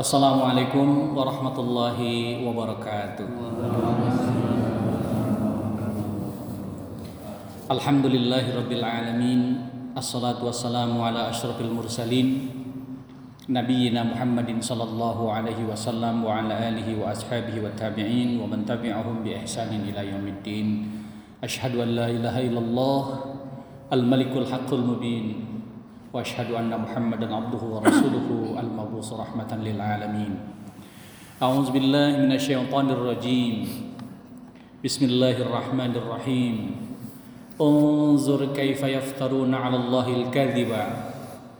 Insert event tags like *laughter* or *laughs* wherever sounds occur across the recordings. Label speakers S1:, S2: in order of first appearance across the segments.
S1: Assalamualaikum warahmatullahi wabarakatuh. Alhamdulillahi rabbil alamin. Assalatu wassalamu ala asyrafil mursalin Nabiyyina Muhammadin sallallahu alaihi wasallam wa ala alihi wa ashabihi wa tabi'in wa man tabi'ahum bi ihsanin ila yaumiddin. Asyhadu an la ilaha illallah al-malikul haqqul mubin وأشهد أن محمدا عبده ورسوله المبعوث رحمة للعالمين. أعوذ بالله من الشيطان الرجيم. بسم الله الرحمن الرحيم. انظر كيف يفترون على الله الكذب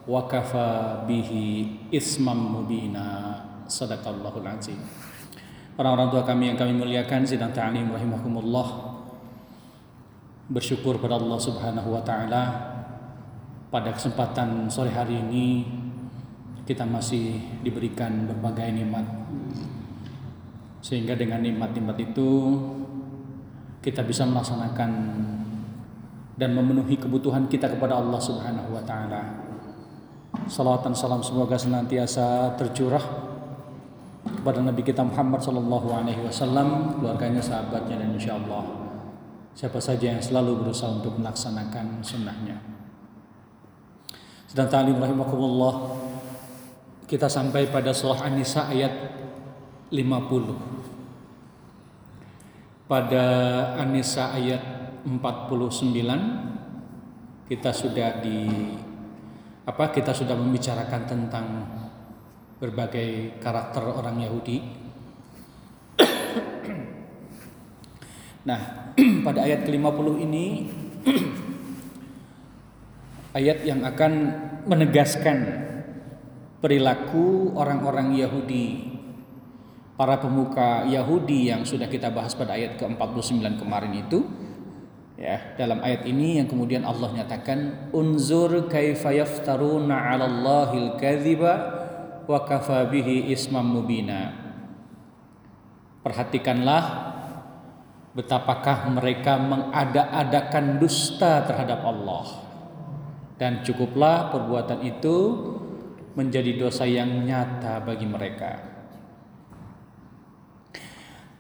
S1: وكفى به اسما مبينا. صدق الله العظيم. Orang-orang tua kami yang kami muliakan sidang ta'lim rahimakumullah. Bersyukur pada Allah Subhanahu wa taala pada kesempatan sore hari ini kita masih diberikan berbagai nikmat sehingga dengan nikmat-nikmat itu kita bisa melaksanakan dan memenuhi kebutuhan kita kepada Allah Subhanahu wa taala. Salawat dan salam semoga senantiasa tercurah kepada Nabi kita Muhammad sallallahu alaihi wasallam, keluarganya, sahabatnya dan insyaallah siapa saja yang selalu berusaha untuk melaksanakan sunnahnya. Sedang ta'lim rahimakumullah kita sampai pada surah An-Nisa ayat 50. Pada An-Nisa ayat 49 kita sudah di apa kita sudah membicarakan tentang berbagai karakter orang Yahudi. nah, *clears throat* pada ayat ke-50 ini *clears throat* ayat yang akan menegaskan perilaku orang-orang Yahudi. Para pemuka Yahudi yang sudah kita bahas pada ayat ke-49 kemarin itu ya dalam ayat ini yang kemudian Allah nyatakan unzur kaifa yaftaruna 'ala Allahil kadhiba wa kafa bihi ismam mubina. Perhatikanlah betapakah mereka mengada-adakan dusta terhadap Allah dan cukuplah perbuatan itu menjadi dosa yang nyata bagi mereka.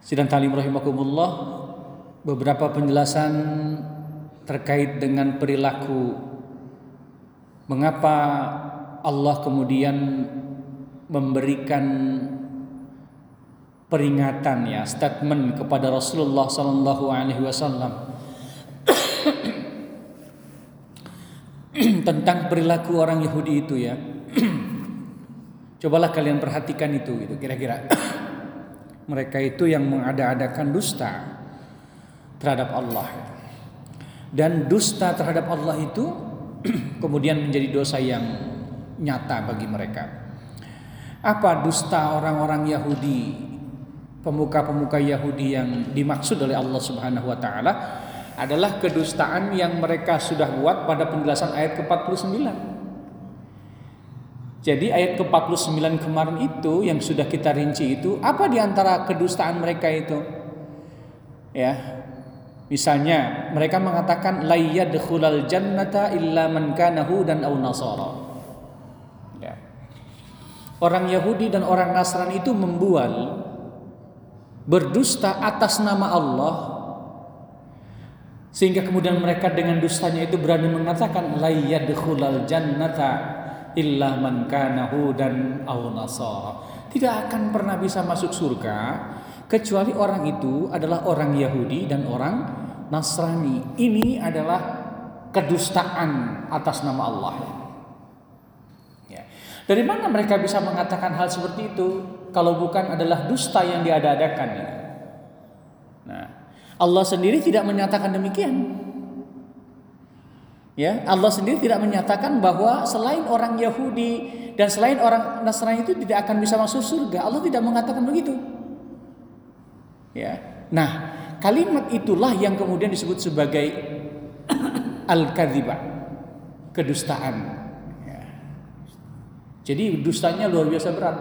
S1: Sidang talim rahimakumullah beberapa penjelasan terkait dengan perilaku mengapa Allah kemudian memberikan peringatan ya statement kepada Rasulullah sallallahu alaihi wasallam tentang perilaku orang Yahudi itu ya. *clears throat* Cobalah kalian perhatikan itu gitu kira-kira. *clears throat* Mereka itu yang mengada-adakan dusta terhadap Allah. Dan dusta terhadap Allah itu *clears throat* kemudian menjadi dosa yang nyata bagi mereka. Apa dusta orang-orang Yahudi, pemuka-pemuka Yahudi yang dimaksud oleh Allah Subhanahu wa taala? Adalah kedustaan yang mereka sudah buat pada penjelasan ayat ke-49. Jadi ayat ke-49 kemarin itu yang sudah kita rinci itu apa di antara kedustaan mereka itu? Ya. Misalnya mereka mengatakan la yadkhulal jannata illa man kana hudan aw nasara. Ya. Orang Yahudi dan orang Nasrani itu membual berdusta atas nama Allah sehingga kemudian mereka dengan dustanya itu berani mengatakan la yadkhulal jannata illa man kana hudan aw nasara. Tidak akan pernah bisa masuk surga kecuali orang itu adalah orang Yahudi dan orang Nasrani. Ini adalah kedustaan atas nama Allah. Ya. Dari mana mereka bisa mengatakan hal seperti itu kalau bukan adalah dusta yang diada-adakan? Nah, Allah sendiri tidak menyatakan demikian. Ya, Allah sendiri tidak menyatakan bahwa selain orang Yahudi dan selain orang Nasrani itu tidak akan bisa masuk surga. Allah tidak mengatakan begitu. Ya. Nah, kalimat itulah yang kemudian disebut sebagai *coughs* al-kadzibah, kedustaan. Ya. Jadi dustanya luar biasa berat.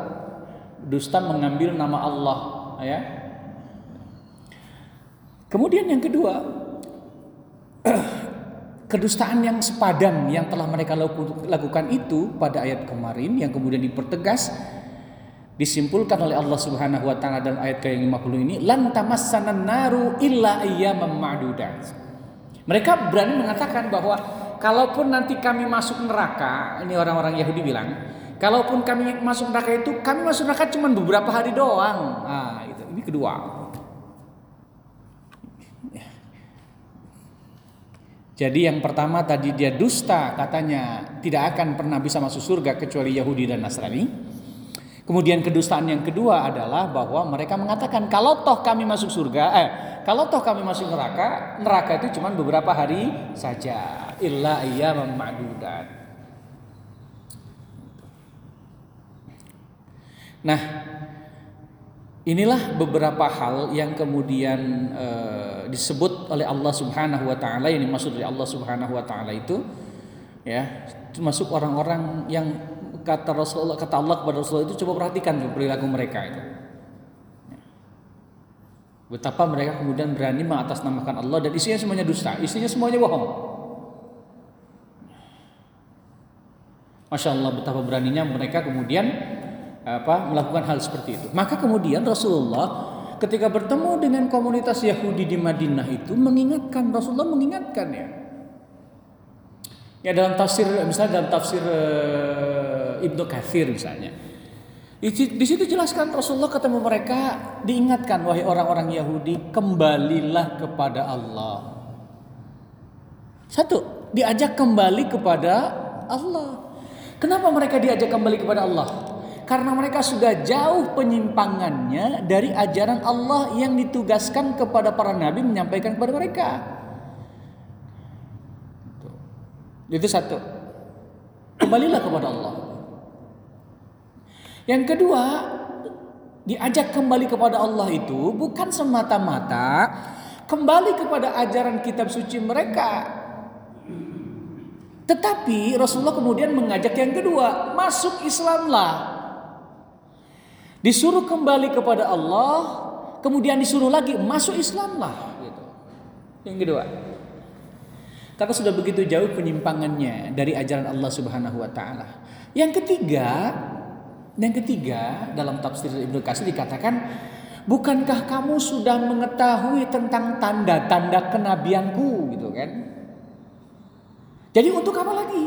S1: Dusta mengambil nama Allah, ya, Kemudian yang kedua, *clears throat* kedustaan yang sepadan yang telah mereka lakukan itu pada ayat kemarin yang kemudian dipertegas disimpulkan oleh Allah Subhanahu wa taala dalam ayat ke-50 ini lan tamassana naru illa ayyaman ma'dudat. Mereka berani mengatakan bahwa kalaupun nanti kami masuk neraka, ini orang-orang Yahudi bilang, kalaupun kami masuk neraka itu kami masuk neraka cuma beberapa hari doang. Nah, itu. Ini kedua. Jadi yang pertama tadi dia dusta katanya tidak akan pernah bisa masuk surga kecuali Yahudi dan Nasrani. Kemudian kedustaan yang kedua adalah bahwa mereka mengatakan kalau toh kami masuk surga, eh kalau toh kami masuk neraka, neraka itu cuma beberapa hari saja. Illa iya ma'dudat. Nah, inilah beberapa hal yang kemudian e, disebut oleh Allah Subhanahu wa taala yang dimaksud dari Allah Subhanahu wa taala itu ya, termasuk orang-orang yang kata Rasulullah kata Allah kepada Rasulullah itu coba perhatikan perilaku mereka itu. Betapa mereka kemudian berani mengatasnamakan Allah dan isinya semuanya dusta, isinya semuanya bohong. Masya Allah betapa beraninya mereka kemudian apa melakukan hal seperti itu. Maka kemudian Rasulullah ketika bertemu dengan komunitas Yahudi di Madinah itu mengingatkan Rasulullah mengingatkan ya. Ya dalam tafsir misalnya dalam tafsir Ibnu Kathir misalnya. Di, di situ jelaskan Rasulullah ketemu mereka diingatkan wahai orang-orang Yahudi kembalilah kepada Allah. Satu, diajak kembali kepada Allah. Kenapa mereka diajak kembali kepada Allah? Karena mereka sudah jauh penyimpangannya dari ajaran Allah yang ditugaskan kepada para nabi menyampaikan kepada mereka. Itu satu. Kembalilah kepada Allah. Yang kedua, diajak kembali kepada Allah itu bukan semata-mata kembali kepada ajaran kitab suci mereka. Tetapi Rasulullah kemudian mengajak yang kedua, masuk Islamlah. Disuruh kembali kepada Allah, kemudian disuruh lagi masuk Islamlah. Gitu. Yang kedua, karena sudah begitu jauh penyimpangannya dari ajaran Allah Subhanahu wa taala. Yang ketiga, yang ketiga, dalam tafsir Ibnu Katsir dikatakan, bukankah kamu sudah mengetahui tentang tanda-tanda kenabianku gitu kan? Jadi untuk apa lagi?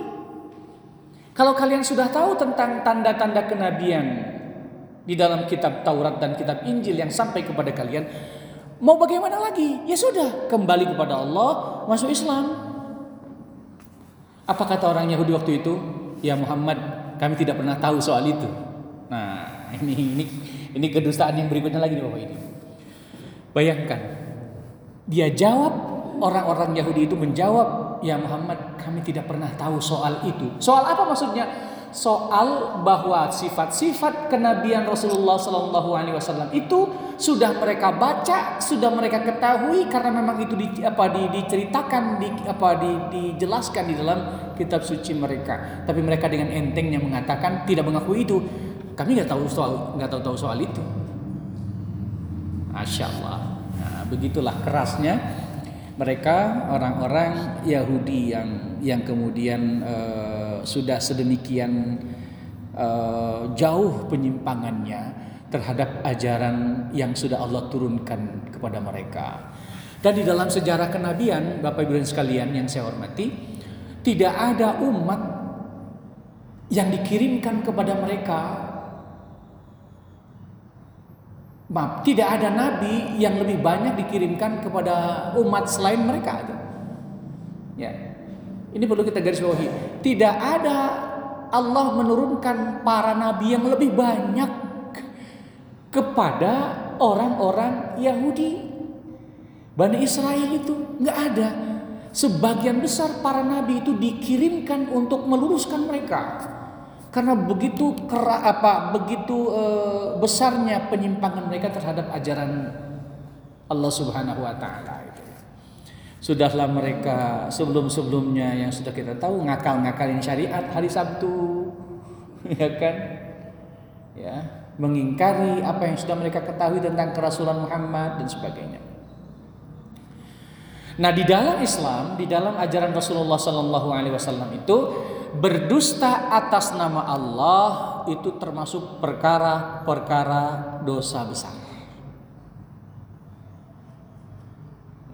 S1: Kalau kalian sudah tahu tentang tanda-tanda kenabian di dalam kitab Taurat dan kitab Injil yang sampai kepada kalian, mau bagaimana lagi? Ya sudah, kembali kepada Allah, masuk Islam. Apa kata orang Yahudi waktu itu? Ya Muhammad, kami tidak pernah tahu soal itu. Nah, *laughs* ini ini ini kedustaan yang berikutnya lagi nih Bapak ini. Bayangkan, dia jawab orang-orang Yahudi itu menjawab, "Ya Muhammad, kami tidak pernah tahu soal itu." Soal apa maksudnya? Soal bahwa sifat-sifat kenabian Rasulullah Shallallahu Alaihi Wasallam itu sudah mereka baca, sudah mereka ketahui karena memang itu di, apa di, diceritakan, di, apa di, dijelaskan di dalam kitab suci mereka. Tapi mereka dengan entengnya mengatakan tidak mengakui itu. Kami nggak tahu soal nggak tahu tahu soal itu. Masya Allah. Nah, begitulah kerasnya mereka orang-orang Yahudi yang yang kemudian uh, sudah sedemikian uh, jauh penyimpangannya terhadap ajaran yang sudah Allah turunkan kepada mereka. Dan di dalam sejarah kenabian, Bapak Ibu dan sekalian yang saya hormati, tidak ada umat yang dikirimkan kepada mereka Maaf, tidak ada nabi yang lebih banyak dikirimkan kepada umat selain mereka. Ya. Ini perlu kita garis bawahi. Tidak ada Allah menurunkan para nabi yang lebih banyak kepada orang-orang Yahudi. Bani Israel itu nggak ada. Sebagian besar para nabi itu dikirimkan untuk meluruskan mereka. Karena begitu kera, apa begitu e, besarnya penyimpangan mereka terhadap ajaran Allah Subhanahu wa taala itu. Sudahlah mereka sebelum-sebelumnya yang sudah kita tahu ngakal-ngakalin syariat hari Sabtu *laughs* ya kan? Ya, mengingkari apa yang sudah mereka ketahui tentang kerasulan Muhammad dan sebagainya. Nah, di dalam Islam, di dalam ajaran Rasulullah sallallahu alaihi wasallam itu berdusta atas nama Allah Allah itu termasuk perkara-perkara dosa besar.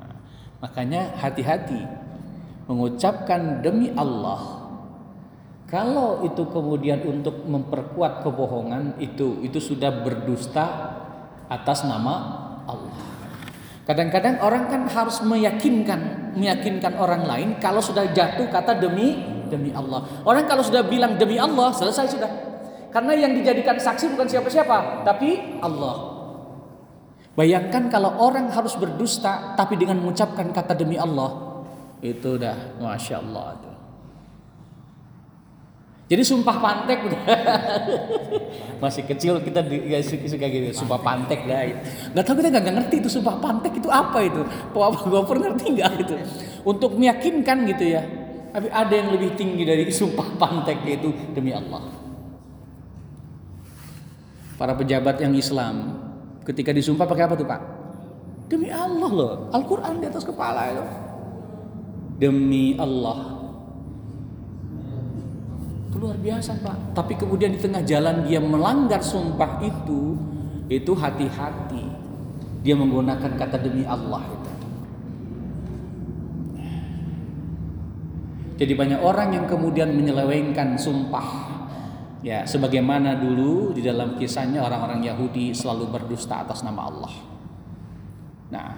S1: Nah, makanya hati-hati mengucapkan demi Allah. Kalau itu kemudian untuk memperkuat kebohongan itu itu sudah berdusta atas nama Allah. Kadang-kadang orang kan harus meyakinkan, meyakinkan orang lain kalau sudah jatuh kata demi demi Allah. Orang kalau sudah bilang demi Allah, selesai sudah. Karena yang dijadikan saksi bukan siapa-siapa, tapi Allah. Bayangkan kalau orang harus berdusta tapi dengan mengucapkan kata demi Allah, itu udah masya Allah. Jadi sumpah pantek *laughs* masih kecil kita suka gitu sumpah pantek lah. Gak tau kita gak, ngerti itu sumpah pantek itu apa itu. Apa gue pernah ngerti nggak itu? Untuk meyakinkan gitu ya. Tapi ada yang lebih tinggi dari *laughs* sumpah pantek yaitu demi Allah. Para pejabat yang Islam ketika disumpah pakai apa tuh Pak? Demi Allah loh. Al-Quran di atas kepala itu. Demi Allah luar biasa Pak. Tapi kemudian di tengah jalan dia melanggar sumpah itu, itu hati-hati. Dia menggunakan kata demi Allah itu. Jadi banyak orang yang kemudian menyelewengkan sumpah. Ya, sebagaimana dulu di dalam kisahnya orang-orang Yahudi selalu berdusta atas nama Allah. Nah,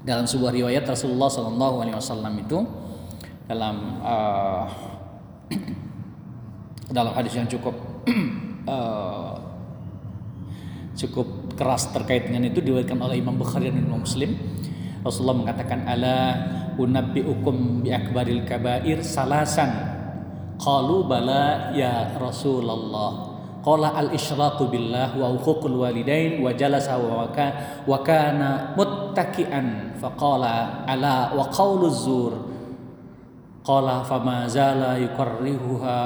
S1: dalam sebuah riwayat Rasulullah Shallallahu Alaihi Wasallam itu dalam uh, *clears throat* dalam hadis yang cukup uh, *clears throat* cukup keras terkait dengan itu diriwayatkan oleh Imam Bukhari dan Imam Muslim. Rasulullah mengatakan ala unabbiukum bi akbaril kabair salasan. Qalu bala ya Rasulullah. Qala al isyraqu billah wa uququl walidain wa jalasa wa waka wa kana muttaki'an faqala ala wa qauluz zur qala fama zala yukarrihuha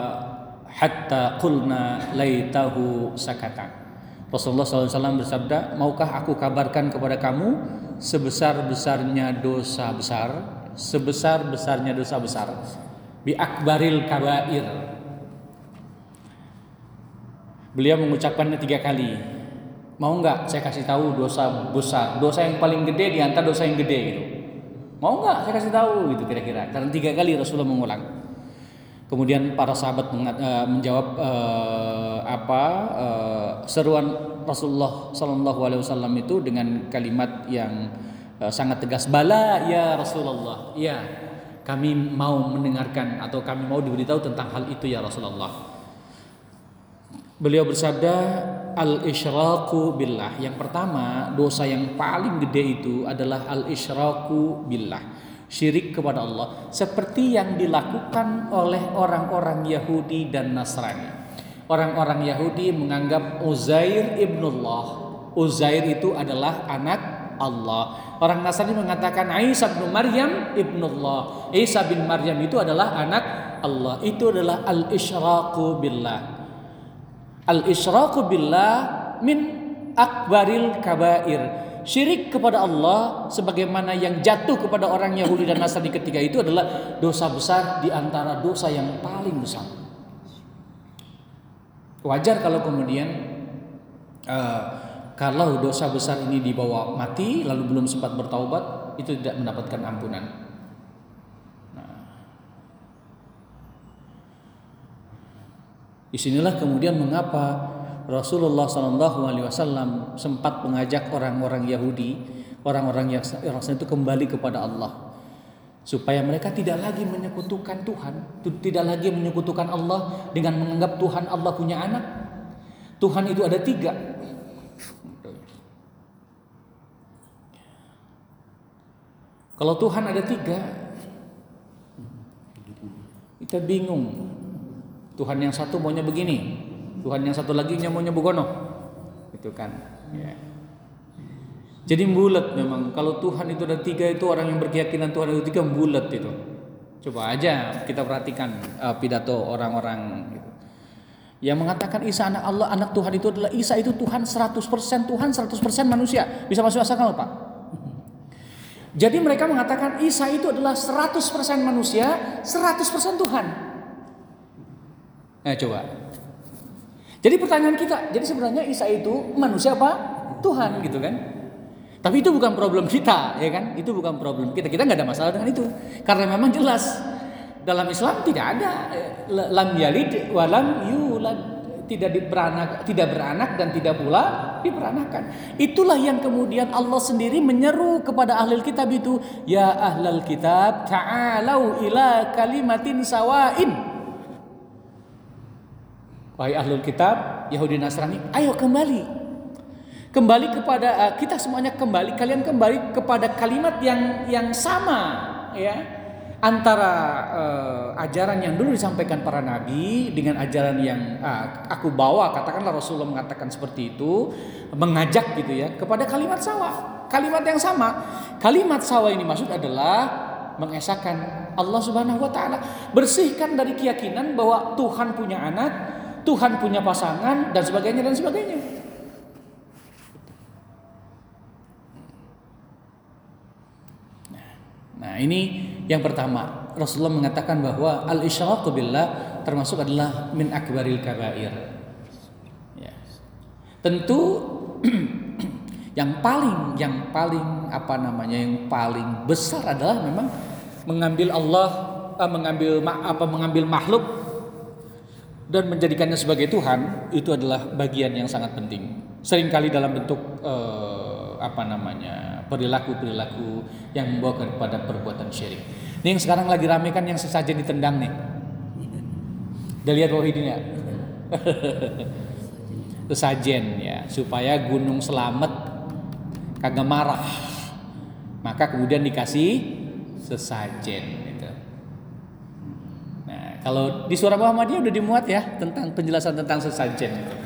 S1: hatta qulna laitahu sakata. Rasulullah SAW bersabda, maukah aku kabarkan kepada kamu sebesar-besarnya dosa besar, sebesar-besarnya dosa besar, bi akbaril kabair. Beliau mengucapkannya tiga kali. Mau nggak saya kasih tahu dosa besar, dosa yang paling gede di antara dosa yang gede gitu. Mau nggak saya kasih tahu gitu kira-kira. Karena tiga kali Rasulullah mengulang. Kemudian para sahabat uh, menjawab uh, apa uh, seruan Rasulullah Sallallahu Alaihi Wasallam itu dengan kalimat yang uh, sangat tegas. Bala ya Rasulullah, ya kami mau mendengarkan atau kami mau diberitahu tentang hal itu ya Rasulullah. Beliau bersabda al isyraku billah. Yang pertama dosa yang paling gede itu adalah al isyraku billah syirik kepada Allah seperti yang dilakukan oleh orang-orang Yahudi dan Nasrani. Orang-orang Yahudi menganggap Uzair ibnullah. Uzair itu adalah anak Allah. Orang Nasrani mengatakan Isa bin Maryam ibnullah. Isa bin Maryam itu adalah anak Allah. Itu adalah al-isyraqu billah. Al-isyraqu billah min akbaril kabair Syirik kepada Allah sebagaimana yang jatuh kepada orang Yahudi dan Nasrani ketika itu adalah dosa besar di antara dosa yang paling besar. Wajar kalau kemudian uh, kalau dosa besar ini dibawa mati lalu belum sempat bertaubat itu tidak mendapatkan ampunan. Nah. Di sinilah kemudian mengapa Rasulullah Shallallahu Alaihi Wasallam sempat mengajak orang-orang Yahudi, orang-orang yang itu kembali kepada Allah, supaya mereka tidak lagi menyekutukan Tuhan, tidak lagi menyekutukan Allah dengan menganggap Tuhan Allah punya anak. Tuhan itu ada tiga. Kalau Tuhan ada tiga, kita bingung. Tuhan yang satu maunya begini, Tuhan yang satu lagi nyamunya bugono itu kan ya. jadi bulat memang kalau Tuhan itu ada tiga itu orang yang berkeyakinan Tuhan itu tiga bulat itu coba aja kita perhatikan uh, pidato orang-orang gitu. yang mengatakan Isa anak Allah anak Tuhan itu adalah Isa itu Tuhan 100% Tuhan 100% manusia bisa masuk akal Pak jadi mereka mengatakan Isa itu adalah 100% manusia 100% Tuhan Nah coba Jadi pertanyaan kita, jadi sebenarnya Isa itu manusia apa? Tuhan gitu kan? Tapi itu bukan problem kita, ya kan? Itu bukan problem kita. Kita nggak ada masalah dengan itu, karena memang jelas dalam Islam tidak ada eh, lam yalid walam yulad tidak beranak tidak beranak dan tidak pula diperanakan. Itulah yang kemudian Allah sendiri menyeru kepada ahli kitab itu, ya ahlal kitab ta'alau ila kalimatin sawain Wahai ahlul kitab, Yahudi Nasrani, ayo kembali. Kembali kepada uh, kita semuanya kembali, kalian kembali kepada kalimat yang yang sama ya antara uh, ajaran yang dulu disampaikan para nabi dengan ajaran yang uh, aku bawa katakanlah Rasulullah mengatakan seperti itu mengajak gitu ya kepada kalimat sawa. Kalimat yang sama. Kalimat sawa ini maksud adalah mengesahkan Allah Subhanahu wa taala. Bersihkan dari keyakinan bahwa Tuhan punya anak Tuhan punya pasangan dan sebagainya dan sebagainya. Nah, ini yang pertama. Rasulullah mengatakan bahwa al-isyraku billah termasuk adalah min akbaril kabair. Ya. Tentu *clears throat* yang paling yang paling apa namanya yang paling besar adalah memang mengambil Allah eh, mengambil apa mengambil makhluk dan menjadikannya sebagai Tuhan itu adalah bagian yang sangat penting. Seringkali dalam bentuk eh, apa namanya perilaku-perilaku yang membawa kepada perbuatan syirik. Ini yang sekarang lagi rame kan yang sesajen ditendang nih. Udah lihat Wahidin ya? *laughs* sesajen ya supaya gunung selamat kagak marah. Maka kemudian dikasih sesajen. Kalau di suara Muhammadiyah udah dimuat ya tentang penjelasan tentang sesajen itu.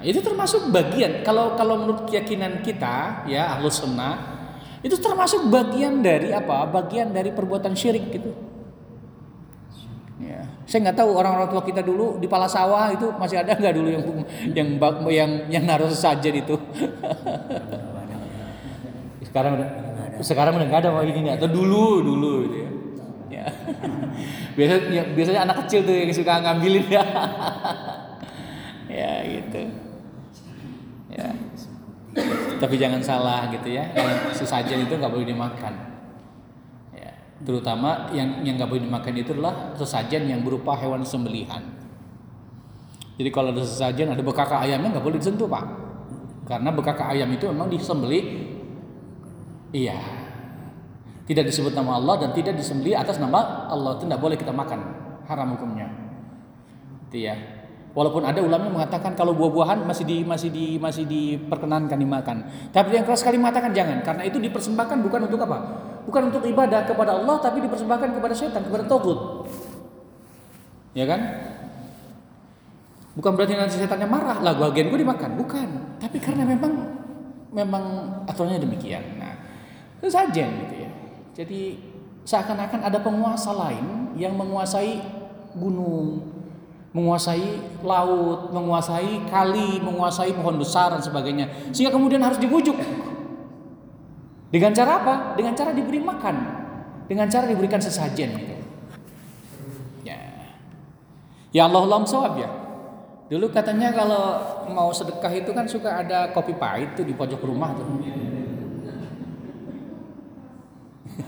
S1: Itu termasuk bagian kalau kalau menurut keyakinan kita ya ahlus sunnah itu termasuk bagian dari apa? Bagian dari perbuatan syirik gitu. Ya, saya nggak tahu orang-orang tua kita dulu di pala sawah itu masih ada nggak dulu yang yang yang yang naruh sesajen itu. *laughs* sekarang udah sekarang udah nggak ada mau ini atau dulu dulu gitu ya. ya. biasanya ya, biasanya anak kecil tuh yang suka ngambilin ya *laughs* ya gitu tapi jangan salah gitu ya. Kalau sesajen itu nggak boleh dimakan. Ya terutama yang yang nggak boleh dimakan itu adalah sesajen yang berupa hewan sembelihan. Jadi kalau ada sesajen ada bekaka ayamnya nggak boleh disentuh pak. Karena bekaka ayam itu memang disembeli. Iya. Tidak disebut nama Allah dan tidak disembelih atas nama Allah. Itu tidak boleh kita makan. Haram hukumnya. Itu ya walaupun ada ulama mengatakan kalau buah-buahan masih di masih di masih diperkenankan dimakan. Tapi yang keras sekali mengatakan jangan karena itu dipersembahkan bukan untuk apa? Bukan untuk ibadah kepada Allah tapi dipersembahkan kepada setan kepada togut ya kan? Bukan berarti nanti setannya marah lah bagian gue dimakan. Bukan. Tapi karena memang memang aturannya demikian. Nah itu saja gitu ya. Jadi seakan-akan ada penguasa lain yang menguasai gunung, menguasai laut, menguasai kali, menguasai pohon besar dan sebagainya. Sehingga kemudian harus dibujuk. Dengan cara apa? Dengan cara diberi makan. Dengan cara diberikan sesajen gitu. Ya. Ya Allah lam sawab ya. Dulu katanya kalau mau sedekah itu kan suka ada kopi pahit tuh di pojok rumah tuh.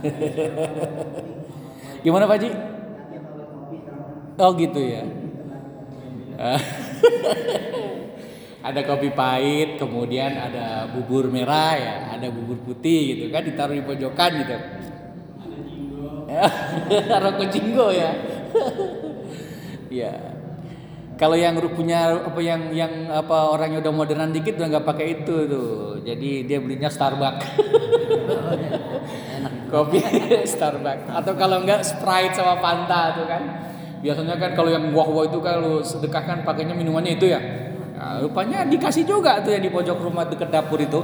S1: *laughs* Gimana Pak Ji? Oh gitu ya. *laughs* ada kopi pahit, kemudian ada bubur merah ya, ada bubur putih gitu kan ditaruh di pojokan gitu. *laughs* Rokok jinggo ya. *laughs* ya. Kalau yang punya apa yang yang apa orangnya udah modernan dikit udah nggak pakai itu tuh. Jadi dia belinya Starbucks. Kopi Starbucks atau kalau enggak Sprite sama Fanta tuh kan. Biasanya kan kalau yang wah-wah itu kalau sedekahkan pakainya minumannya itu ya. Nah, rupanya dikasih juga tuh yang di pojok rumah dekat dapur itu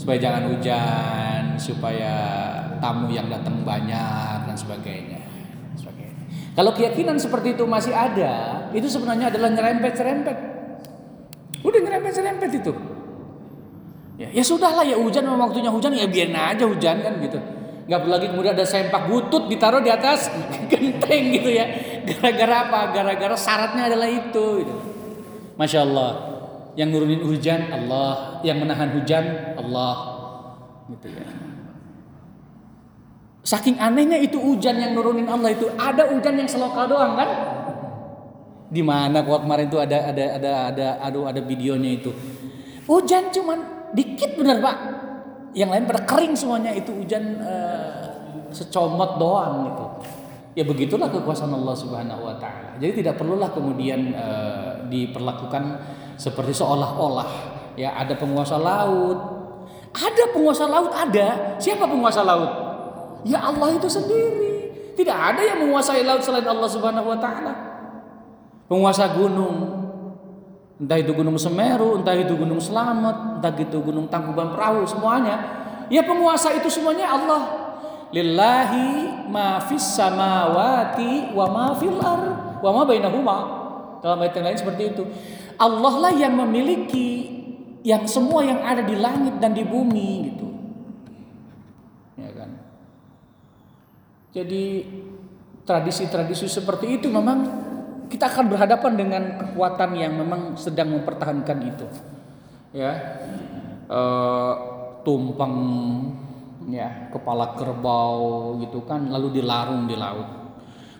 S1: supaya jangan hujan, supaya tamu yang datang banyak dan sebagainya. Kalau keyakinan seperti itu masih ada, itu sebenarnya adalah nyerempet-nyerempet. Udah nyerempet-nyerempet itu. Ya, ya sudahlah ya hujan memang waktunya hujan ya biarin aja hujan kan gitu. Gak perlu lagi kemudian ada sempak butut ditaruh di atas *laughs* genteng gitu ya. Gara-gara apa? Gara-gara syaratnya adalah itu. Gitu. Masya Allah. Yang nurunin hujan Allah, yang menahan hujan Allah. Gitu ya. Saking anehnya itu hujan yang nurunin Allah itu. Ada hujan yang selokal doang kan? Di mana kok kemarin itu ada ada ada ada aduh ada videonya itu. Hujan cuman dikit bener Pak. Yang lain pada kering semuanya itu hujan uh, secomot doang gitu. Ya begitulah kekuasaan Allah Subhanahu wa taala. Jadi tidak perlulah kemudian e, diperlakukan seperti seolah-olah ya ada penguasa laut. Ada penguasa laut ada. Siapa penguasa laut? Ya Allah itu sendiri. Tidak ada yang menguasai laut selain Allah Subhanahu wa taala. Penguasa gunung, entah itu gunung Semeru, entah itu gunung Selamat, entah itu gunung Tangkuban Perahu, semuanya. Ya penguasa itu semuanya Allah lillahi ma fis samawati wa ma fil ar wa ma bainahuma. Dalam ayat yang lain seperti itu. Allah lah yang memiliki yang semua yang ada di langit dan di bumi gitu. Ya kan? Jadi tradisi-tradisi seperti itu memang kita akan berhadapan dengan kekuatan yang memang sedang mempertahankan itu. Ya. E, tumpeng ya kepala kerbau gitu kan lalu dilarung di laut.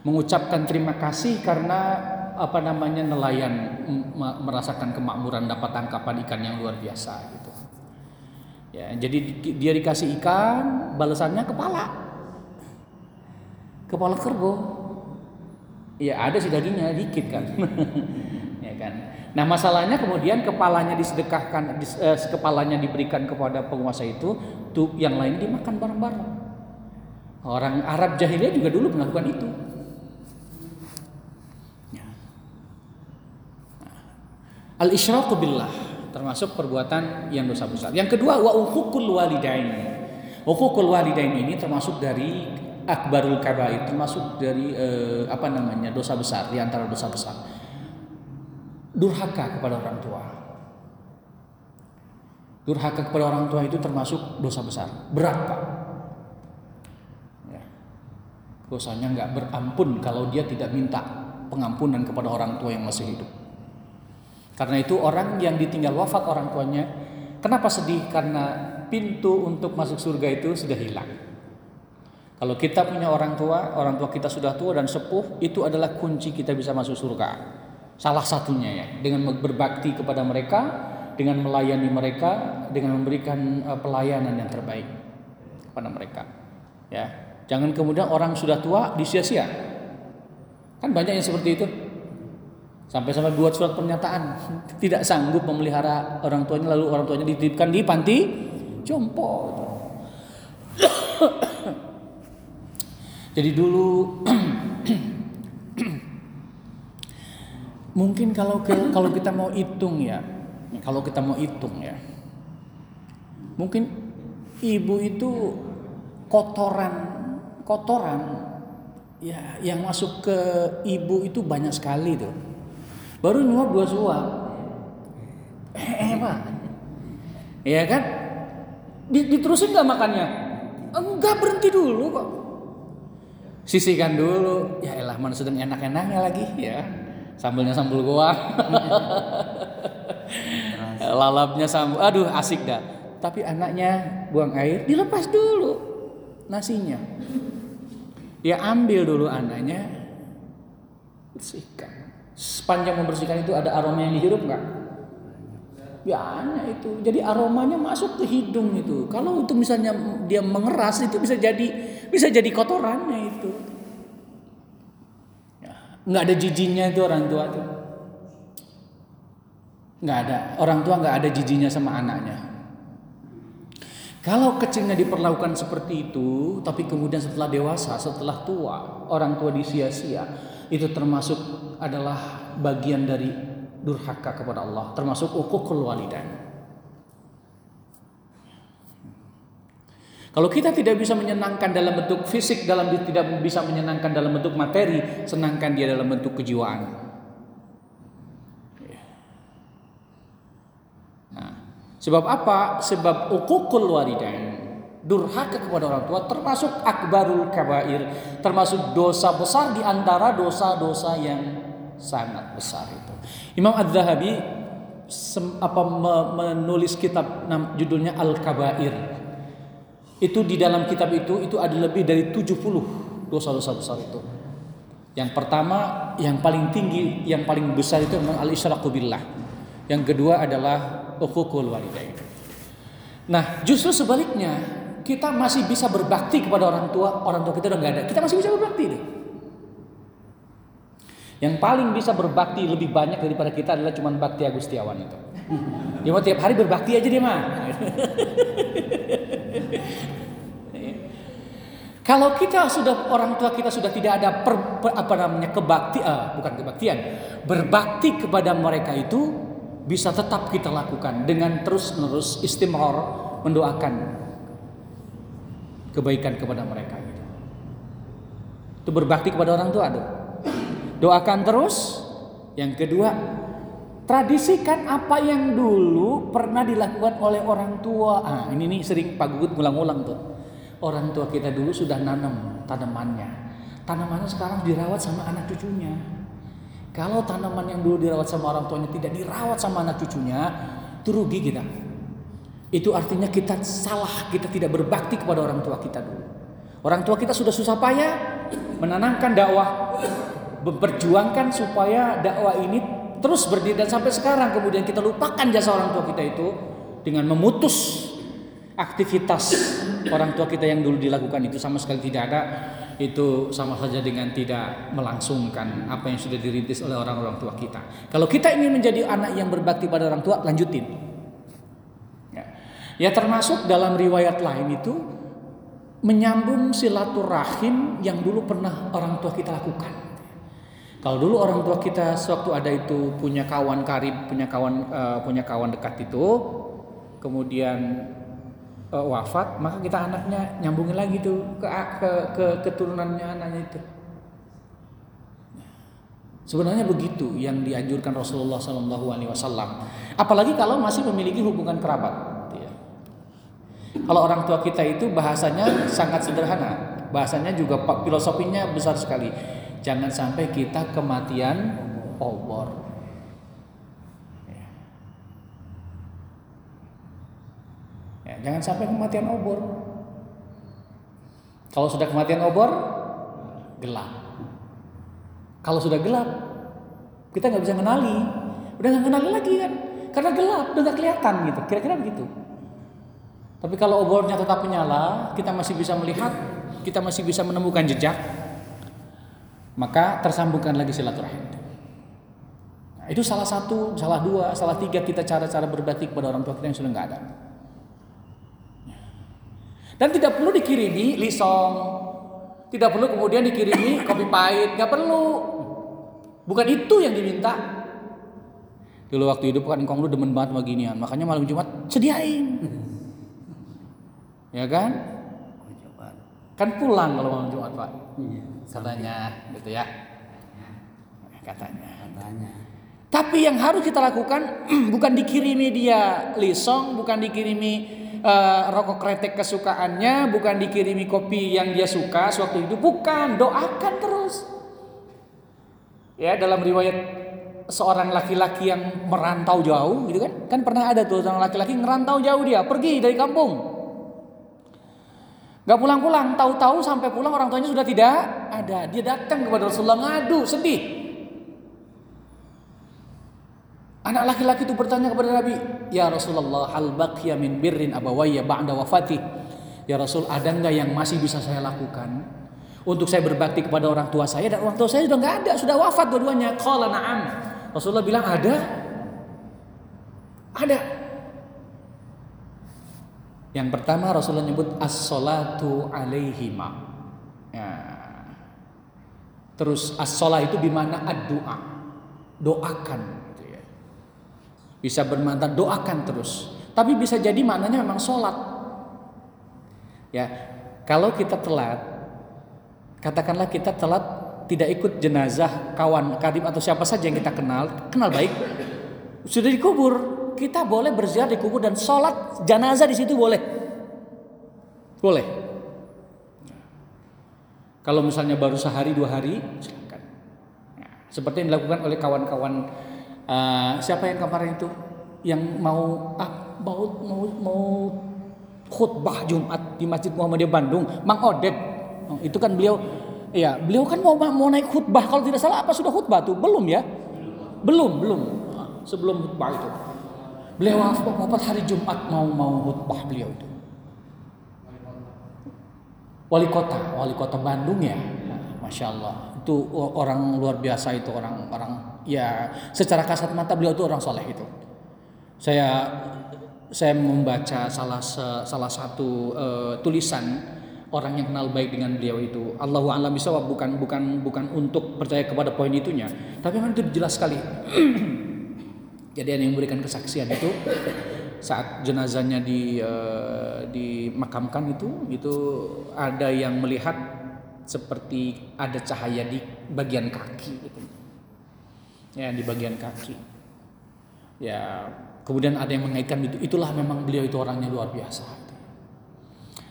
S1: Mengucapkan terima kasih karena apa namanya nelayan merasakan kemakmuran dapat tangkapan ikan yang luar biasa gitu. Ya jadi dia dikasih ikan balasannya kepala. Kepala kerbau. Ya ada sih dagingnya dikit kan *laughs* Nah masalahnya kemudian kepalanya disedekahkan, eh, kepalanya diberikan kepada penguasa itu, tuh yang lain dimakan bareng-bareng. Orang Arab jahiliyah juga dulu melakukan itu. Ya. Al isyraku billah termasuk perbuatan yang dosa besar. Yang kedua wa uququl walidain. Uququl walidain ini termasuk dari akbarul kabair, termasuk dari eh, apa namanya dosa besar di antara dosa besar durhaka kepada orang tua. Durhaka kepada orang tua itu termasuk dosa besar, berat pak. Ya. Dosanya nggak berampun kalau dia tidak minta pengampunan kepada orang tua yang masih hidup. Karena itu orang yang ditinggal wafat orang tuanya, kenapa sedih? Karena pintu untuk masuk surga itu sudah hilang. Kalau kita punya orang tua, orang tua kita sudah tua dan sepuh, itu adalah kunci kita bisa masuk surga. Salah satunya ya, dengan berbakti kepada mereka, dengan melayani mereka, dengan memberikan uh, pelayanan yang terbaik kepada mereka. Ya, jangan kemudian orang sudah tua disia-sia. Kan banyak yang seperti itu. Sampai-sampai buat surat pernyataan *laughs* tidak sanggup memelihara orang tuanya lalu orang tuanya dititipkan di panti jompo. *coughs* Jadi dulu *clears throat* Mungkin kalau kalau kita mau hitung ya, kalau kita mau hitung ya, mungkin ibu itu kotoran kotoran ya yang masuk ke ibu itu banyak sekali tuh. Baru nyuap dua suap. Eh, eh pak, ya kan? Diterusin nggak makannya? Enggak berhenti dulu kok. Sisihkan dulu. Ya elah sedang enak-enaknya lagi ya Sambelnya sambal goa. *laughs* Lalapnya sambal. Aduh, asik dah. Tapi anaknya buang air, dilepas dulu nasinya. Dia ambil dulu anaknya, bersihkan. Sepanjang membersihkan itu ada aroma yang dihirup nggak? Ya anak itu. Jadi aromanya masuk ke hidung itu. Kalau itu misalnya dia mengeras itu bisa jadi bisa jadi kotorannya itu nggak ada jijinya itu orang tua tuh. Nggak ada. Orang tua nggak ada jijinya sama anaknya. Kalau kecilnya diperlakukan seperti itu tapi kemudian setelah dewasa setelah tua orang tua disia-sia itu termasuk adalah bagian dari durhaka kepada Allah termasuk ukukul walidain Kalau kita tidak bisa menyenangkan dalam bentuk fisik, dalam tidak bisa menyenangkan dalam bentuk materi, senangkan dia dalam bentuk kejiwaan. Nah, sebab apa? Sebab ukukul walidain. Durhaka kepada orang tua termasuk akbarul kabair, termasuk dosa besar di antara dosa-dosa yang sangat besar itu. Imam Az-Zahabi apa menulis kitab judulnya Al-Kabair. Itu di dalam kitab itu itu ada lebih dari 70 dosa-dosa besar itu. Yang pertama, yang paling tinggi, yang paling besar itu memang al-isyraku billah. Yang kedua adalah uququl walidain. Nah, justru sebaliknya, kita masih bisa berbakti kepada orang tua, orang tua kita udah nggak ada. Kita masih bisa berbakti deh. Yang paling bisa berbakti lebih banyak daripada kita adalah cuma bakti Agustiawan itu. Dia mau tiap hari berbakti aja dia mah. *laughs* Kalau kita sudah orang tua kita sudah tidak ada per, per, apa namanya kebakti, uh, bukan kebaktian, berbakti kepada mereka itu bisa tetap kita lakukan dengan terus menerus istimror mendoakan kebaikan kepada mereka. Gitu. Itu berbakti kepada orang tua, aduh. Doakan terus. Yang kedua, tradisikan apa yang dulu pernah dilakukan oleh orang tua. Ah, ini nih sering Pak Gugut ngulang-ngulang tuh. Orang tua kita dulu sudah nanam tanamannya. Tanamannya sekarang dirawat sama anak cucunya. Kalau tanaman yang dulu dirawat sama orang tuanya tidak dirawat sama anak cucunya, itu rugi kita. Itu artinya kita salah, kita tidak berbakti kepada orang tua kita dulu. Orang tua kita sudah susah payah menanamkan dakwah, memperjuangkan supaya dakwah ini terus berdiri dan sampai sekarang kemudian kita lupakan jasa orang tua kita itu dengan memutus aktivitas orang tua kita yang dulu dilakukan itu sama sekali tidak ada itu sama saja dengan tidak melangsungkan apa yang sudah dirintis oleh orang-orang tua kita. Kalau kita ingin menjadi anak yang berbakti pada orang tua, lanjutin. Ya, ya termasuk dalam riwayat lain itu menyambung silaturahim yang dulu pernah orang tua kita lakukan. Kalau dulu orang tua kita sewaktu ada itu punya kawan karib, punya kawan uh, punya kawan dekat itu, kemudian uh, wafat, maka kita anaknya nyambungin lagi tuh ke ke, ke keturunannya anaknya itu. Sebenarnya begitu yang dianjurkan Rasulullah Shallallahu Alaihi Wasallam. Apalagi kalau masih memiliki hubungan kerabat. Ya. Kalau orang tua kita itu bahasanya sangat sederhana, bahasanya juga filosofinya besar sekali. Jangan sampai kita kematian obor. Jangan sampai kematian obor. Kalau sudah kematian obor, gelap. Kalau sudah gelap, kita nggak bisa mengenali. Udah nggak kenali lagi kan? Karena gelap, udah nggak kelihatan gitu. Kira-kira begitu. Tapi kalau obornya tetap menyala, kita masih bisa melihat, kita masih bisa menemukan jejak, maka tersambungkan lagi silaturahim. Nah, itu salah satu, salah dua, salah tiga kita cara-cara berbakti kepada orang tua kita yang sudah nggak ada. Dan tidak perlu dikirimi lisong. Tidak perlu kemudian dikirimi *coughs* kopi pahit. Gak perlu. Bukan itu yang diminta. Dulu waktu hidup kan engkong lu demen banget sama ginian. Makanya malam Jumat sediain. ya kan? Kan pulang kalau malam Jumat Pak. Iya, katanya gitu ya. Katanya. Katanya. Tapi yang harus kita lakukan *clears throat* bukan dikirimi dia lisong, bukan dikirimi uh, rokok kretek kesukaannya, bukan dikirimi kopi yang dia suka sewaktu itu, bukan, doakan terus. Ya, dalam riwayat seorang laki-laki yang merantau jauh gitu kan. Kan pernah ada tuh seorang laki-laki ngerantau jauh dia, pergi dari kampung. Gak pulang-pulang, tahu-tahu sampai pulang orang tuanya sudah tidak ada. Dia datang kepada Rasulullah ngadu, sedih. Anak laki-laki itu bertanya kepada Nabi, "Ya Rasulullah, hal baqiya min birrin abawayya ba'da wafati?" Ya Rasul, ada enggak yang masih bisa saya lakukan untuk saya berbakti kepada orang tua saya dan orang tua saya sudah enggak ada, sudah wafat dua-duanya. Qala na'am. Rasulullah bilang, "Ada." Ada. Yang pertama Rasulullah nyebut as-salatu alaihima. Ya. Terus as-salah itu di mana ad-doa. Doakan bisa bermantan doakan terus. Tapi bisa jadi maknanya memang sholat. Ya, kalau kita telat, katakanlah kita telat tidak ikut jenazah kawan karib atau siapa saja yang kita kenal, kenal baik, sudah dikubur, kita boleh berziarah di kubur dan sholat jenazah di situ boleh. Boleh. Kalau misalnya baru sehari dua hari, silakan. Nah, seperti yang dilakukan oleh kawan-kawan uh, siapa yang kemarin itu yang mau ah, mau mau mau khutbah Jumat di Masjid Muhammadiyah Bandung, Mang Oded. Oh, itu kan beliau ya, beliau kan mau mau naik khutbah kalau tidak salah apa sudah khutbah tuh? Belum ya? Belum, belum. Sebelum khutbah itu. Beliau wafat hari Jumat mau mau khutbah beliau itu. Wali kota, wali kota Bandung ya, masya Allah itu orang luar biasa itu orang orang ya secara kasat mata beliau itu orang soleh itu. Saya saya membaca salah salah satu uh, tulisan orang yang kenal baik dengan beliau itu. Allahu a'lam bisawab bukan bukan bukan untuk percaya kepada poin itunya. Tapi memang itu jelas sekali *clears throat* jadi yang memberikan kesaksian itu saat jenazahnya di uh, dimakamkan itu itu ada yang melihat seperti ada cahaya di bagian kaki gitu. Ya, di bagian kaki. Ya, kemudian ada yang mengaitkan itu itulah memang beliau itu orangnya luar biasa.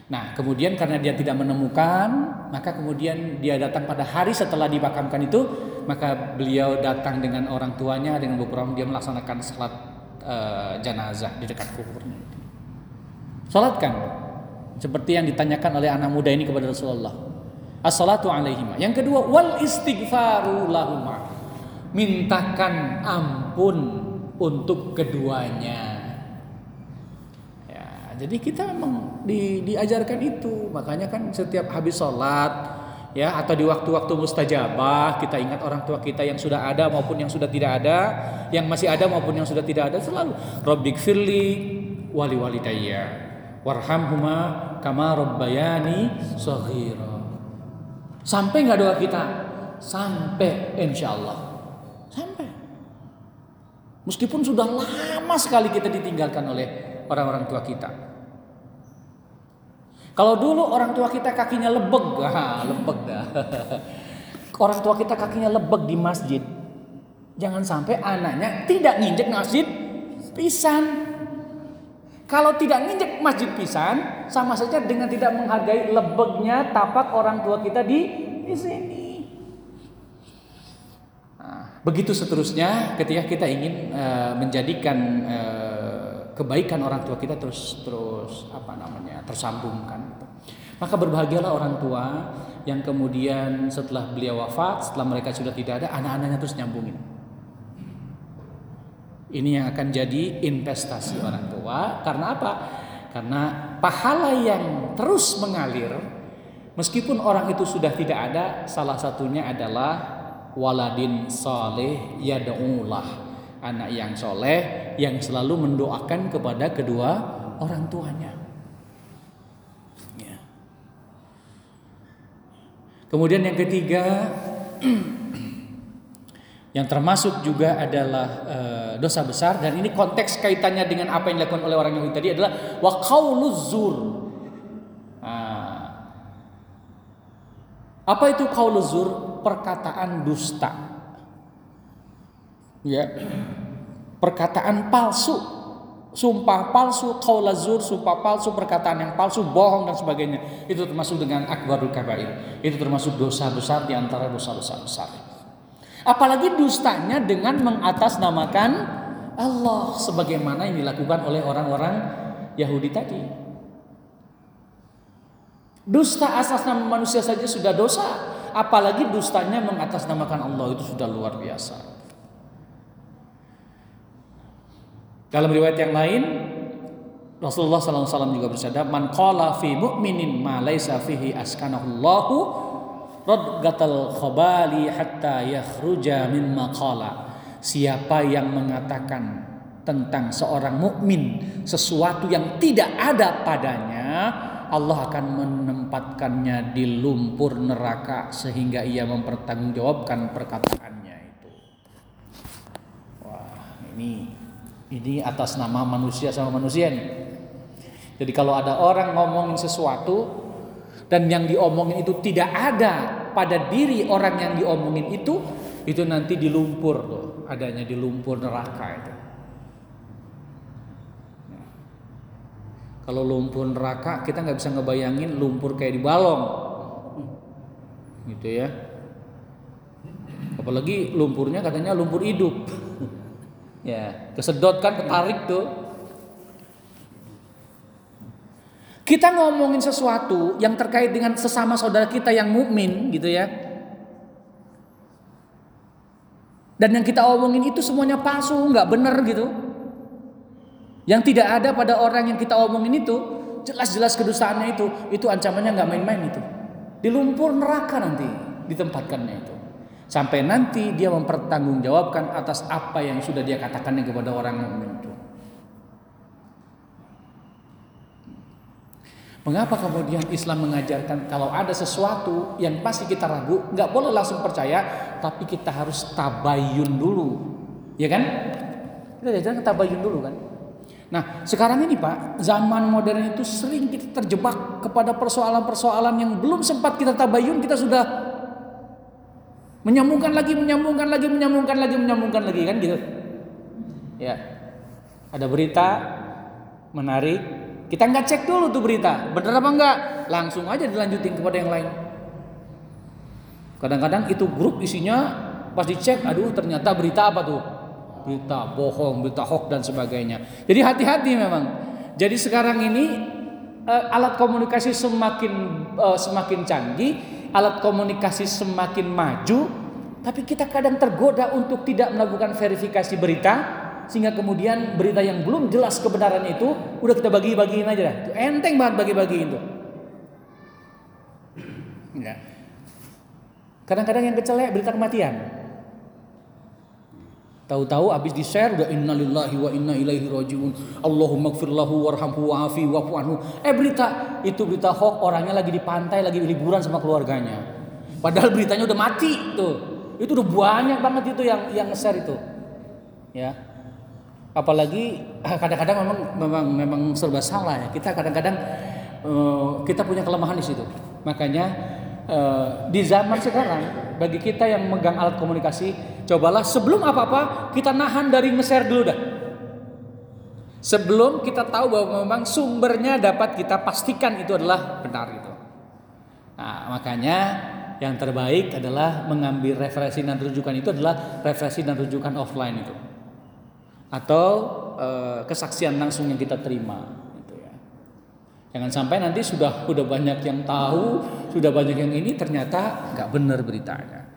S1: Nah, kemudian karena dia tidak menemukan, maka kemudian dia datang pada hari setelah dimakamkan itu, maka beliau datang dengan orang tuanya dengan beberapa orang dia melaksanakan salat uh, jenazah di dekat kuburnya. Salatkan seperti yang ditanyakan oleh anak muda ini kepada Rasulullah. Assalatu alaihima. Yang kedua wal istighfaru lahuma. Mintakan ampun untuk keduanya. Ya, jadi kita memang di, diajarkan itu. Makanya kan setiap habis sholat ya atau di waktu-waktu mustajabah kita ingat orang tua kita yang sudah ada maupun yang sudah tidak ada, yang masih ada maupun yang sudah tidak ada selalu Rabbik firli wali walidayya warhamhuma kama rabbayani shaghira. Sampai nggak doa kita? Sampai insya Allah. Sampai. Meskipun sudah lama sekali kita ditinggalkan oleh orang-orang tua kita. Kalau dulu orang tua kita kakinya lebeg, *laughs* ah, lebeg dah. *laughs* orang tua kita kakinya lebeg di masjid. Jangan sampai anaknya tidak nginjek masjid pisan. Kalau tidak nginjek masjid pisan, sama saja dengan tidak menghargai lebegnya tapak orang tua kita di di sini. Nah, begitu seterusnya ketika kita ingin uh, menjadikan uh, kebaikan orang tua kita terus terus apa namanya tersambungkan gitu. maka berbahagialah orang tua yang kemudian setelah beliau wafat setelah mereka sudah tidak ada anak-anaknya terus nyambungin. Ini yang akan jadi investasi orang tua. Karena apa? Karena pahala yang terus mengalir meskipun orang itu sudah tidak ada salah satunya adalah waladin saleh yad'ulah anak yang soleh yang selalu mendoakan kepada kedua orang tuanya. Ya. Kemudian yang ketiga *clears throat* yang termasuk juga adalah e, dosa besar dan ini konteks kaitannya dengan apa yang dilakukan oleh orang Yahudi tadi adalah wa qauluzur. Nah, apa itu qauluzur? Perkataan dusta ya perkataan palsu. Sumpah palsu kaulazur sumpah palsu perkataan yang palsu bohong dan sebagainya. Itu termasuk dengan akbarul kabair. Itu termasuk dosa besar di antara dosa-dosa besar. Apalagi dustanya dengan mengatasnamakan Allah sebagaimana yang dilakukan oleh orang-orang Yahudi tadi. Dusta asas nama manusia saja sudah dosa. Apalagi dustanya mengatasnamakan Allah itu sudah luar biasa Dalam riwayat yang lain Rasulullah SAW juga bersabda, "Man qala fi mu'minin ma laisa fihi askanahullahu radgatal khabali hatta yakhruja mimma qala." Siapa yang mengatakan tentang seorang mukmin sesuatu yang tidak ada padanya, Allah akan menempatkannya di lumpur neraka sehingga ia mempertanggungjawabkan perkataannya itu. Wah, ini ini atas nama manusia sama manusia nih. Jadi kalau ada orang ngomongin sesuatu dan yang diomongin itu tidak ada pada diri orang yang diomongin itu, itu nanti di lumpur loh, adanya di lumpur neraka itu. Kalau lumpur neraka kita nggak bisa ngebayangin lumpur kayak di balong, gitu ya. Apalagi lumpurnya katanya lumpur hidup, ya kesedot kan ketarik tuh. Kita ngomongin sesuatu yang terkait dengan sesama saudara kita yang mukmin, gitu ya. Dan yang kita omongin itu semuanya palsu, nggak benar gitu. Yang tidak ada pada orang yang kita omongin itu jelas-jelas kedustaannya itu, itu ancamannya nggak main-main itu. Di lumpur neraka nanti ditempatkannya itu. Sampai nanti dia mempertanggungjawabkan atas apa yang sudah dia katakan kepada orang mukmin itu. Mengapa kemudian Islam mengajarkan kalau ada sesuatu yang pasti kita ragu, nggak boleh langsung percaya, tapi kita harus tabayun dulu, ya kan? Kita diajarkan tabayun dulu kan? Nah, sekarang ini Pak, zaman modern itu sering kita terjebak kepada persoalan-persoalan yang belum sempat kita tabayun, kita sudah menyambungkan lagi, menyambungkan lagi, menyambungkan lagi, menyambungkan lagi kan gitu. Ya. Ada berita menarik, kita nggak cek dulu tuh berita, benar apa enggak? Langsung aja dilanjutin kepada yang lain. Kadang-kadang itu grup isinya pas dicek, aduh ternyata berita apa tuh? berita bohong, berita hoax dan sebagainya. Jadi hati-hati memang. Jadi sekarang ini uh, alat komunikasi semakin uh, semakin canggih, alat komunikasi semakin maju, tapi kita kadang tergoda untuk tidak melakukan verifikasi berita sehingga kemudian berita yang belum jelas kebenaran itu udah kita bagi-bagiin aja dah. Enteng banget bagi-bagiin. Ya. Kadang-kadang yang kecelek berita kematian. Tahu-tahu habis di-share udah innalillahi wa inna ilaihi rajiun. Allahumma gfir lahu warhamhu wa'afi wa'fu anhu. Eh berita itu berita hoax orangnya lagi di pantai lagi liburan sama keluarganya. Padahal beritanya udah mati tuh. Itu udah banyak banget itu yang yang nge-share itu. Ya. Apalagi ah, kadang-kadang memang memang memang serba salah ya. Kita kadang-kadang uh, kita punya kelemahan di situ. Makanya uh, di zaman sekarang bagi kita yang megang alat komunikasi, cobalah sebelum apa-apa kita nahan dari nge-share dulu dah. Sebelum kita tahu bahwa memang sumbernya dapat kita pastikan itu adalah benar itu. Nah, makanya yang terbaik adalah mengambil referensi dan rujukan itu adalah referensi dan rujukan offline itu. Atau e, kesaksian langsung yang kita terima. Jangan sampai nanti sudah sudah banyak yang tahu, sudah banyak yang ini ternyata nggak benar beritanya.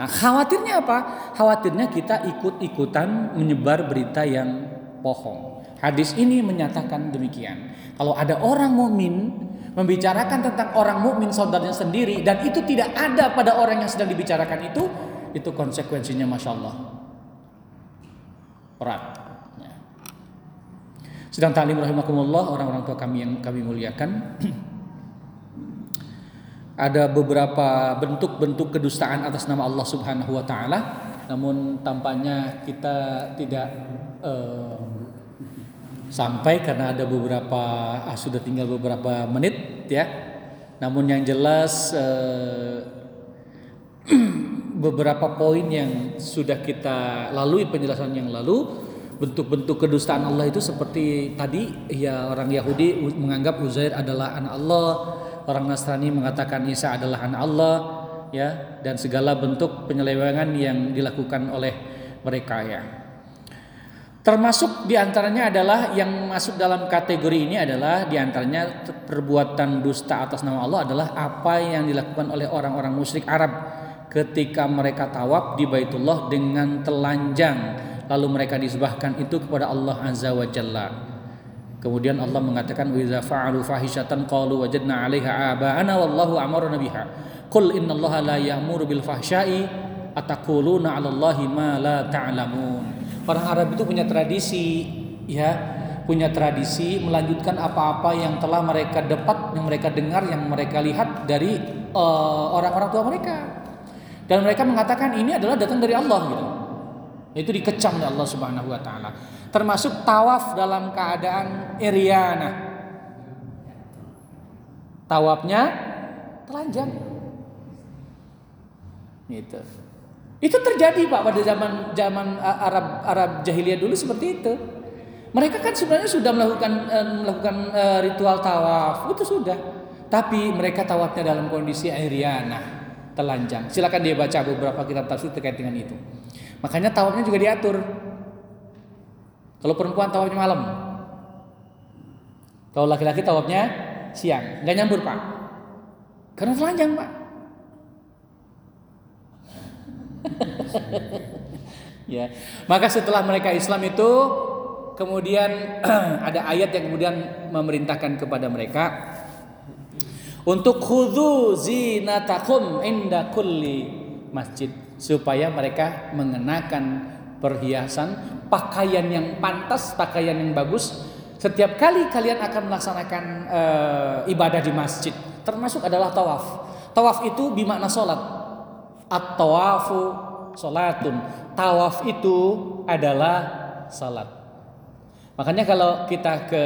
S1: Nah, khawatirnya apa? Khawatirnya kita ikut-ikutan menyebar berita yang bohong. Hadis ini menyatakan demikian. Kalau ada orang mukmin membicarakan tentang orang mukmin saudaranya sendiri dan itu tidak ada pada orang yang sedang dibicarakan itu, itu konsekuensinya masya Allah berat. Sedang taklim rahimakumullah orang-orang tua kami yang kami muliakan. *clears throat* Ada beberapa bentuk-bentuk kedustaan atas nama Allah Subhanahu wa taala, namun tampaknya kita tidak uh, sampai karena ada beberapa ah, sudah tinggal beberapa menit ya. Namun yang jelas uh, *clears throat* beberapa poin yang sudah kita lalui penjelasan yang lalu bentuk-bentuk kedustaan Allah itu seperti tadi ya orang Yahudi menganggap Uzair adalah anak Allah, orang Nasrani mengatakan Isa adalah anak Allah, ya dan segala bentuk penyelewengan yang dilakukan oleh mereka ya. Termasuk di antaranya adalah yang masuk dalam kategori ini adalah di antaranya perbuatan dusta atas nama Allah adalah apa yang dilakukan oleh orang-orang musyrik Arab ketika mereka tawaf di Baitullah dengan telanjang lalu mereka disebahkan itu kepada Allah Azza wa Jalla. Kemudian Allah mengatakan wa idza fa'alu fahishatan qalu wajadna 'alaiha aba'ana wallahu amarna biha. Qul innallaha la ya'muru bil fahsya'i ataquluna 'alallahi ma la ta'lamun. Orang Arab itu punya tradisi ya, punya tradisi melanjutkan apa-apa yang telah mereka dapat, yang mereka dengar, yang mereka lihat dari uh, orang-orang tua mereka. Dan mereka mengatakan ini adalah datang dari Allah gitu. Itu dikecam oleh Allah Subhanahu wa taala. Termasuk tawaf dalam keadaan iriana. Tawafnya telanjang. Itu. Itu terjadi Pak pada zaman zaman Arab Arab jahiliyah dulu seperti itu. Mereka kan sebenarnya sudah melakukan uh, melakukan uh, ritual tawaf, itu sudah. Tapi mereka tawafnya dalam kondisi airiana, telanjang. Silakan dia baca beberapa kitab tafsir terkait dengan itu. Makanya tawafnya juga diatur. Kalau perempuan tawafnya malam. Kalau laki-laki tawafnya siang, nggak nyambur pak. Karena telanjang pak. *laughs* ya. Maka setelah mereka Islam itu kemudian *clears throat* ada ayat yang kemudian memerintahkan kepada mereka untuk khudhu zinatakum inda kulli masjid supaya mereka mengenakan perhiasan pakaian yang pantas, pakaian yang bagus setiap kali kalian akan melaksanakan uh, ibadah di masjid termasuk adalah tawaf. Tawaf itu bimakna salat. At-tawafu salatun. Tawaf itu adalah salat. Makanya kalau kita ke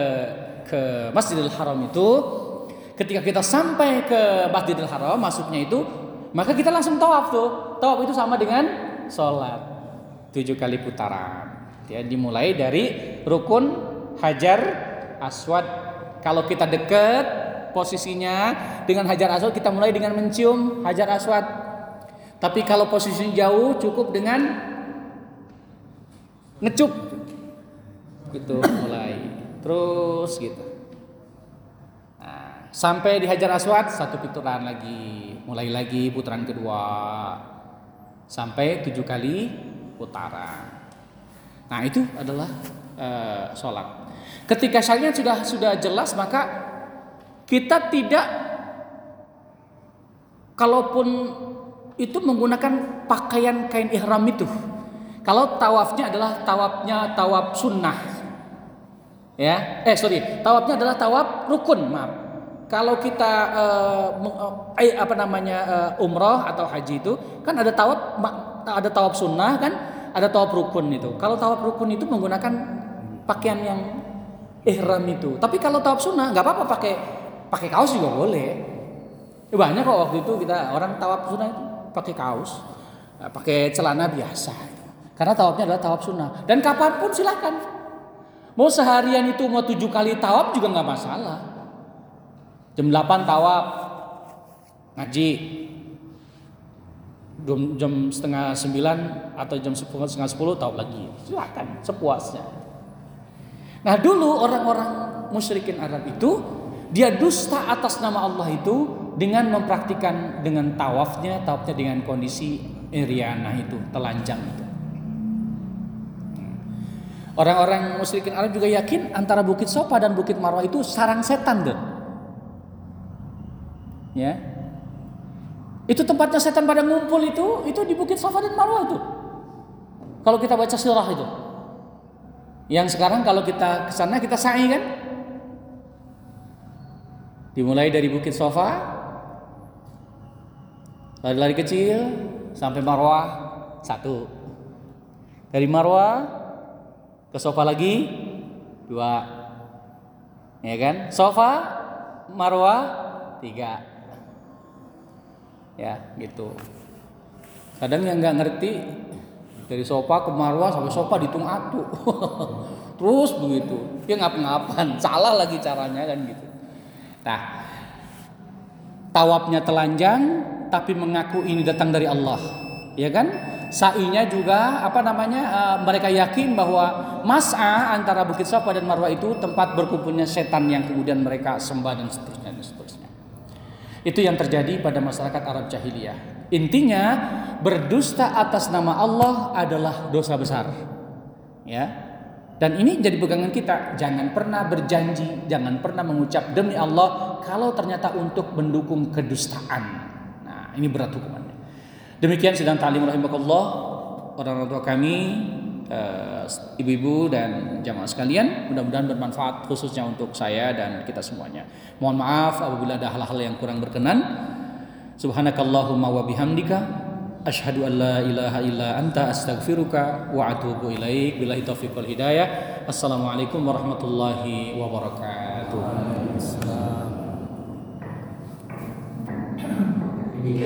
S1: ke Masjidil Haram itu ketika kita sampai ke Masjidil Haram masuknya itu maka kita langsung tawaf tuh. Tawaf itu sama dengan salat. Tujuh kali putaran. Ya, dimulai dari rukun Hajar Aswad. Kalau kita dekat posisinya dengan Hajar Aswad kita mulai dengan mencium Hajar Aswad. Tapi kalau posisinya jauh cukup dengan ngecup. Gitu mulai. Terus gitu. Nah, sampai di Hajar Aswad satu putaran lagi, mulai lagi putaran kedua. Sampai tujuh kali putaran. Nah, itu adalah uh, sholat. Ketika syariat sudah sudah jelas maka kita tidak kalaupun itu menggunakan pakaian kain ihram itu. Kalau tawafnya adalah tawafnya tawaf sunnah. Ya, eh sorry, tawafnya adalah tawaf rukun, maaf. Kalau kita uh, eh, apa namanya uh, umroh atau haji itu kan ada tawaf ada tawaf sunnah kan, ada tawaf rukun itu. Kalau tawaf rukun itu menggunakan pakaian yang ihram itu. Tapi kalau tawaf sunnah nggak apa-apa pakai pakai kaos juga boleh. Ya, banyak kok waktu itu kita orang tawaf sunnah itu pakai kaos, pakai celana biasa. Karena tawafnya adalah tawaf sunnah. Dan kapan pun silakan. Mau seharian itu mau tujuh kali tawaf juga nggak masalah. Jam 8 tawaf ngaji. Jam, setengah sembilan atau jam setengah sepuluh tawaf lagi. Silakan sepuasnya. Nah dulu orang-orang musyrikin Arab itu dia dusta atas nama Allah itu dengan mempraktikkan dengan tawafnya, tawafnya dengan kondisi iriana itu, telanjang itu. Orang-orang musyrikin Arab juga yakin antara Bukit Sofa dan Bukit Marwah itu sarang setan deh. Ya. Itu tempatnya setan pada ngumpul itu, itu di Bukit Sofa dan Marwah itu. Kalau kita baca surah itu. Yang sekarang kalau kita ke sana kita sa'i kan? Dimulai dari Bukit Sofa, lari-lari kecil sampai Marwah satu. Dari Marwah ke Sofa lagi dua, ya kan? Sofa, Marwah tiga, ya gitu. Kadang yang nggak ngerti dari sofa ke marwah sampai sofa dihitung atu *laughs* terus begitu dia ngap-ngapan salah lagi caranya kan gitu Nah, tawabnya telanjang tapi mengaku ini datang dari Allah. Ya kan? Sa'inya juga apa namanya? Uh, mereka yakin bahwa mas'a antara Bukit Safa dan Marwah itu tempat berkumpulnya setan yang kemudian mereka sembah dan seterusnya dan seterusnya. Itu yang terjadi pada masyarakat Arab jahiliyah. Intinya berdusta atas nama Allah adalah dosa besar. Ya, dan ini jadi pegangan kita, jangan pernah berjanji, jangan pernah mengucap demi Allah kalau ternyata untuk mendukung kedustaan. Nah, ini berat hukumannya. Demikian sidang talim rahimakallah orang tua kami, ibu-ibu dan jamaah sekalian, mudah-mudahan bermanfaat khususnya untuk saya dan kita semuanya. Mohon maaf apabila ada hal-hal yang kurang berkenan. Subhanakallahumma wa bihamdika Ashhadu an la ilaha illa anta astaghfiruka wa atubu ilaik. Billahi taufiq wal hidayah. Assalamualaikum warahmatullahi wabarakatuh.